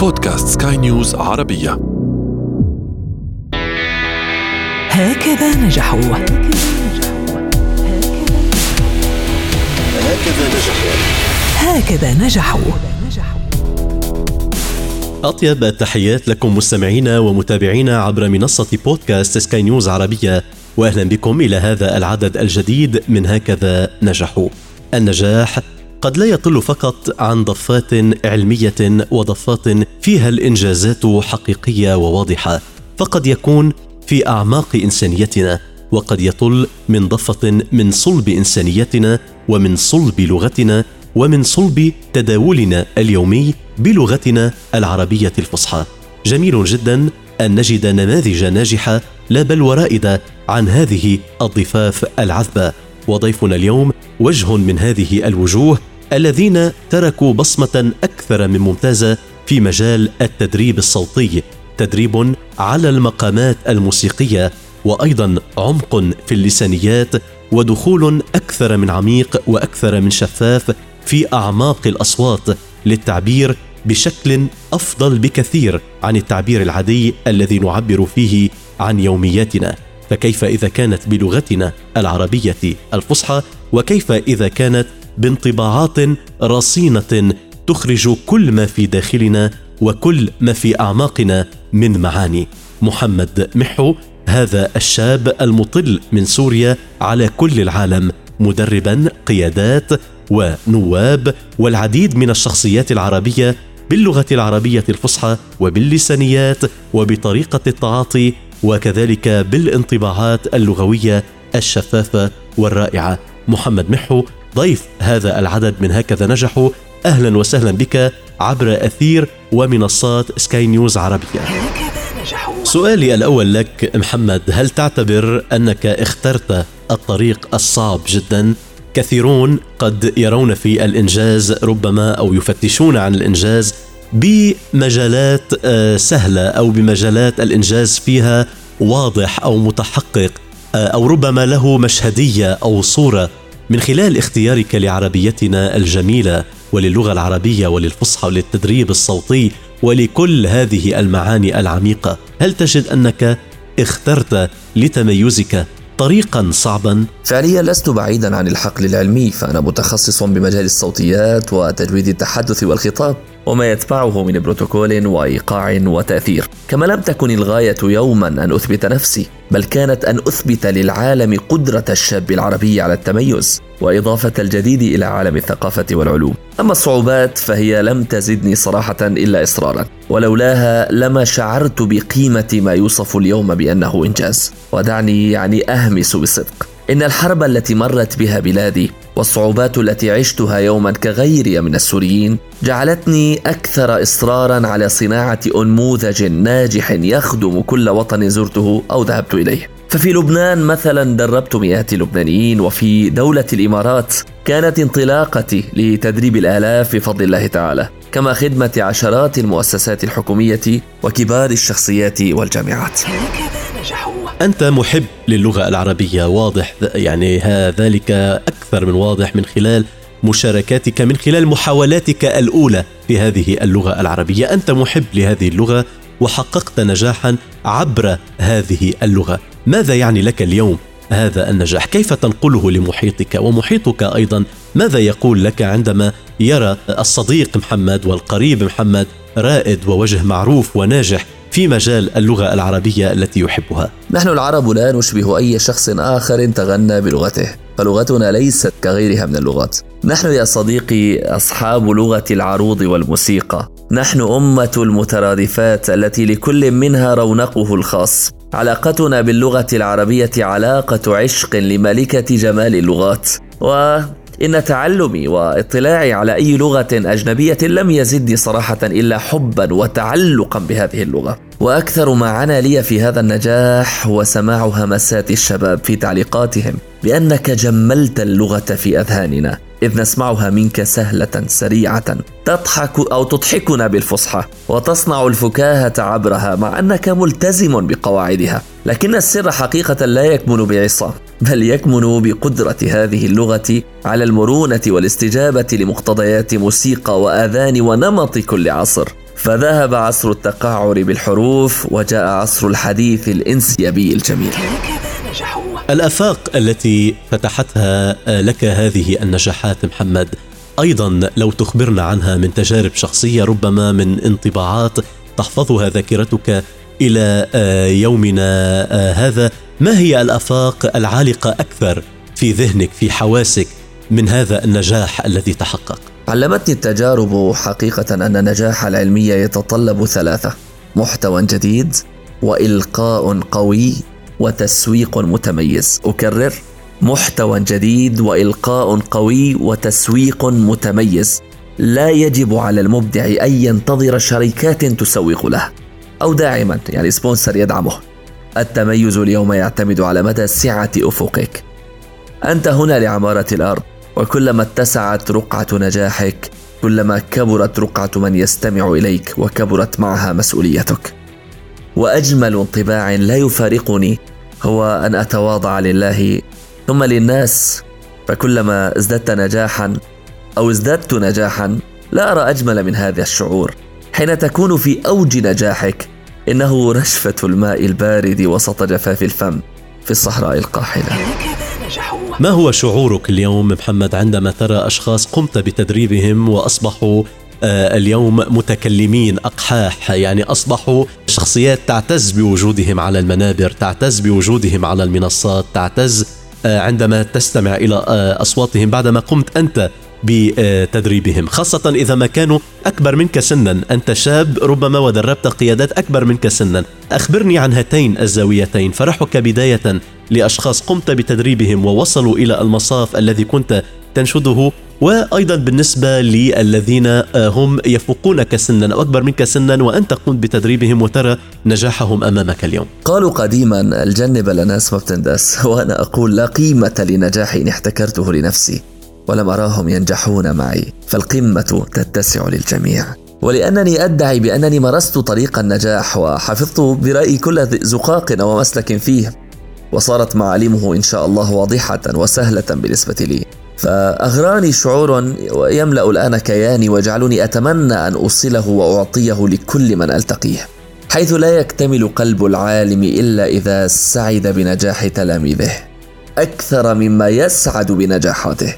بودكاست سكاي نيوز عربية. هكذا نجحوا. هكذا نجحوا. أطيب التحيات لكم مستمعينا ومتابعينا عبر منصة بودكاست سكاي نيوز عربية وأهلا بكم إلى هذا العدد الجديد من هكذا نجحوا. النجاح قد لا يطل فقط عن ضفات علمية وضفات فيها الإنجازات حقيقية وواضحة. فقد يكون في أعماق إنسانيتنا وقد يطل من ضفة من صلب إنسانيتنا ومن صلب لغتنا ومن صلب تداولنا اليومي بلغتنا العربية الفصحى. جميل جدا أن نجد نماذج ناجحة لا بل ورائدة عن هذه الضفاف العذبة. وضيفنا اليوم وجه من هذه الوجوه الذين تركوا بصمة أكثر من ممتازة في مجال التدريب الصوتي تدريب على المقامات الموسيقية وأيضا عمق في اللسانيات ودخول أكثر من عميق وأكثر من شفاف في أعماق الأصوات للتعبير بشكل أفضل بكثير عن التعبير العادي الذي نعبر فيه عن يومياتنا. فكيف إذا كانت بلغتنا العربية الفصحى وكيف إذا كانت بانطباعات رصينة تخرج كل ما في داخلنا وكل ما في أعماقنا من معاني. محمد محو هذا الشاب المطل من سوريا على كل العالم مدربا قيادات ونواب والعديد من الشخصيات العربية باللغة العربية الفصحى وباللسانيات وبطريقة التعاطي وكذلك بالانطباعات اللغوية الشفافة والرائعة. محمد محو ضيف هذا العدد من هكذا نجحوا أهلا وسهلا بك عبر أثير ومنصات سكاي نيوز عربية. سؤالي الأول لك محمد هل تعتبر أنك اخترت الطريق الصعب جدا؟ كثيرون قد يرون في الإنجاز ربما أو يفتشون عن الإنجاز بمجالات آه، سهلة أو بمجالات الإنجاز فيها واضح أو متحقق آه، أو ربما له مشهدية أو صورة من خلال اختيارك لعربيتنا الجميلة وللغة العربية وللفصحى وللتدريب الصوتي ولكل هذه المعاني العميقة هل تجد أنك اخترت لتميزك طريقا صعبا؟ فعليا لست بعيدا عن الحقل العلمي فأنا متخصص بمجال الصوتيات وتجويد التحدث والخطاب. وما يتبعه من بروتوكول وإيقاع وتأثير. كما لم تكن الغاية يوما أن أثبت نفسي بل كانت أن أثبت للعالم قدرة الشاب العربي على التميز وإضافة الجديد إلى عالم الثقافة والعلوم. أما الصعوبات فهي لم تزدني صراحة إلا اصرارا ولولاها لما شعرت بقيمة ما يوصف اليوم بأنه إنجاز. ودعني يعني أهمس بصدق إن الحرب التي مرت بها بلادي والصعوبات التي عشتها يوما كغيري من السوريين جعلتني أكثر إصرارا على صناعة أنموذج ناجح يخدم كل وطن زرته أو ذهبت إليه. ففي لبنان مثلا دربت مئات اللبنانيين وفي دولة الإمارات كانت انطلاقتي لتدريب الآلاف بفضل الله تعالى كما خدمة عشرات المؤسسات الحكومية وكبار الشخصيات والجامعات. أنت محب للغة العربية واضح يعني ذلك أكثر من واضح من خلال مشاركاتك من خلال محاولاتك الأولى في هذه اللغة العربية. أنت محب لهذه اللغة وحققت نجاحا عبر هذه اللغة. ماذا يعني لك اليوم هذا النجاح؟ كيف تنقله لمحيطك؟ ومحيطك أيضا ماذا يقول لك عندما يرى الصديق محمد والقريب محمد رائد ووجه معروف وناجح في مجال اللغة العربية التي يحبها. نحن العرب لا نشبه أي شخص آخر تغنى بلغته، فلغتنا ليست كغيرها من اللغات. نحن يا صديقي أصحاب لغة العروض والموسيقى، نحن أمة المترادفات التي لكل منها رونقه الخاص. علاقتنا باللغة العربية علاقة عشق لملكة جمال اللغات. و إن تعلمي واطلاعي على أي لغة أجنبية لم يزدني صراحة إلا حبا وتعلقا بهذه اللغة. وأكثر ما عنا لي في هذا النجاح هو سماع همسات الشباب في تعليقاتهم بأنك جملت اللغة في أذهاننا. إذ نسمعها منك سهلة سريعة. تضحك أو تضحكنا بالفصحى. وتصنع الفكاهة عبرها مع أنك ملتزم بقواعدها. لكن السر حقيقة لا يكمن بعصا بل يكمن بقدرة هذه اللغة على المرونة والاستجابة لمقتضيات موسيقى وآذان ونمط كل عصر. فذهب عصر التقعر بالحروف وجاء عصر الحديث الإنسيابي الجميل. الأفاق التي فتحتها لك هذه النجاحات محمد أيضا لو تخبرنا عنها من تجارب شخصية ربما من انطباعات تحفظها ذاكرتك إلى آه، يومنا آه، هذا. ما هي الأفاق العالقة أكثر في ذهنك في حواسك من هذا النجاح الذي تحقق؟ علمتني التجارب حقيقة أن النجاح العلمي يتطلب ثلاثة محتوى جديد وإلقاء قوي وتسويق متميز. أكرر محتوى جديد وإلقاء قوي وتسويق متميز. لا يجب على المبدع أن ينتظر شركات تسوق له أو داعما يعني سبونسر يدعمه. التميز اليوم يعتمد على مدى سعة أفقك. أنت هنا لعمارة الأرض. وكلما اتسعت رقعة نجاحك كلما كبرت رقعة من يستمع إليك وكبرت معها مسؤوليتك. وأجمل انطباع لا يفارقني هو أن أتواضع لله ثم للناس فكلما ازددت نجاحا أو ازددت نجاحا لا أرى أجمل من هذا الشعور. حين تكون في أوج نجاحك إنه رشفه الماء البارد وسط جفاف الفم في الصحراء القاحلة. ما هو شعورك اليوم محمد عندما ترى أشخاص قمت بتدريبهم وأصبحوا اليوم متكلمين أقحاح يعني أصبحوا شخصيات تعتز بوجودهم على المنابر تعتز بوجودهم على المنصات تعتز آه، عندما تستمع إلى آه، أصواتهم بعدما قمت أنت بتدريبهم خاصة إذا ما كانوا أكبر منك سنا. أنت شاب ربما ودربت قيادات أكبر منك سنا. أخبرني عن هاتين الزاويتين فرحك بداية لأشخاص قمت بتدريبهم ووصلوا إلى المصاف الذي كنت تنشده وأيضا بالنسبة للذين آه، هم يفوقونك سنا أو أكبر منك سنا وانت قمت بتدريبهم وترى نجاحهم أمامك اليوم. قالوا قديما الجنب لناس ما بتندس وأنا أقول لا قيمة لنجاحي إن احتكرته لنفسي ولم أراهم ينجحون معي فالقمة تتسع للجميع. ولأنني أدعي بأنني مرست طريق النجاح وحفظت برايي كل زقاق ومسلك فيه وصارت معالمه إن شاء الله واضحة وسهلة بالنسبة لي فأغراني شعور يملأ الآن كياني ويجعلني أتمنى أن أوصله وأعطيه لكل من ألتقيه حيث لا يكتمل قلب العالم إلا إذا سعد بنجاح تلاميذه أكثر مما يسعد بنجاحاته.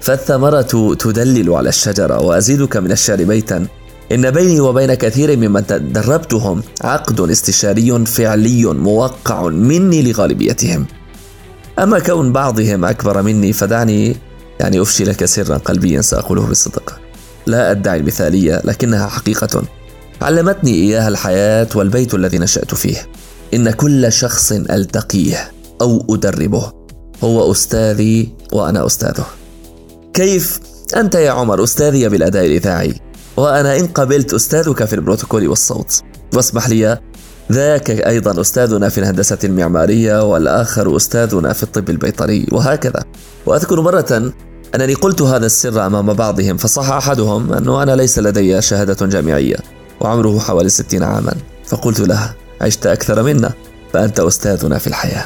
فالثمرة تدلل على الشجرة وأزيدك من الشعر بيتا. إن بيني وبين كثير ممن دربتهم عقد استشاري فعلي موقع مني لغالبيتهم. أما كون بعضهم أكبر مني فدعني يعني أفشي لك سرا قلبيا سأقوله بصدق. لا أدعي المثالية لكنها حقيقة. علمتني إياها الحياة والبيت الذي نشأت فيه. إن كل شخص ألتقيه أو أدربه هو أستاذي وأنا أستاذه. كيف أنت يا عمر؟ أستاذي بالأداء الإذاعي. وأنا إن قبلت أستاذك في البروتوكول والصوت. واسمح لي ذاك أيضا أستاذنا في الهندسة المعمارية والآخر أستاذنا في الطب البيطري وهكذا. وأذكر مرة أنني قلت هذا السر أمام بعضهم فصح أحدهم أنه أنا ليس لدي شهادة جامعية وعمره حوالي ستين عاما. فقلت له عشت أكثر منا فأنت أستاذنا في الحياة.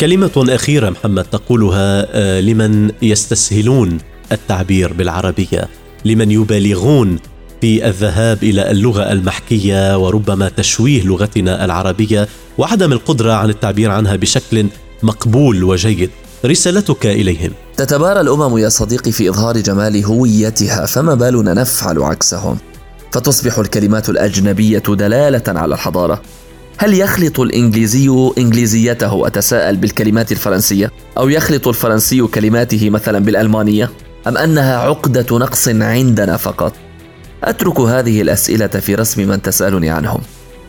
كلمة أخيرة محمد تقولها آه، لمن يستسهلون التعبير بالعربية لمن يبالغون في الذهاب إلى اللغة المحكية وربما تشويه لغتنا العربية وعدم القدرة عن التعبير عنها بشكل مقبول وجيد. رسالتك إليهم. تتبارى الأمم يا صديقي في إظهار جمال هويتها فما بالنا نفعل عكسهم؟ فتصبح الكلمات الأجنبية دلالة على الحضارة. هل يخلط الإنجليزي إنجليزيته اتساءل بالكلمات الفرنسية؟ أو يخلط الفرنسي كلماته مثلا بالألمانية؟ أم أنها عقدة نقص عندنا فقط؟ أترك هذه الأسئلة في رسم من تسألني عنهم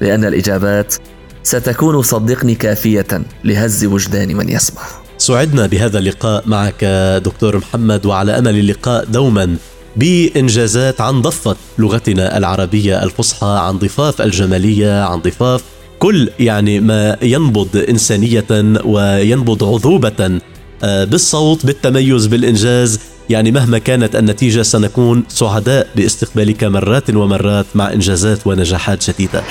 لأن الإجابات ستكون صدقني كافية لهز وجدان من يسمع. سعدنا بهذا اللقاء معك دكتور محمد وعلى أمل اللقاء دوما بإنجازات عن ضفة لغتنا العربية الفصحى عن ضفاف الجمالية عن ضفاف كل يعني ما ينبض إنسانية وينبض عذوبة بالصوت بالتميز بالإنجاز. يعني مهما كانت النتيجة سنكون سعداء باستقبالك مرات ومرات مع إنجازات ونجاحات جديدة.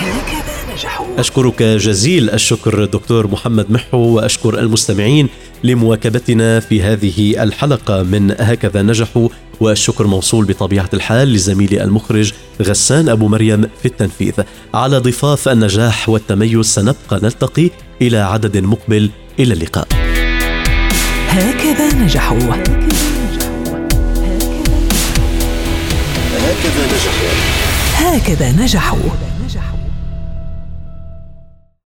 أشكرك جزيل الشكر دكتور محمد محو وأشكر المستمعين لمواكبتنا في هذه الحلقة من هكذا نجحوا. والشكر موصول بطبيعة الحال لزميلي المخرج غسان أبو مريم في التنفيذ. على ضفاف النجاح والتميز سنبقى نلتقي إلى عدد مقبل. إلى اللقاء. هكذا نجحوا. هكذا نجحوا. هكذا نجحوا.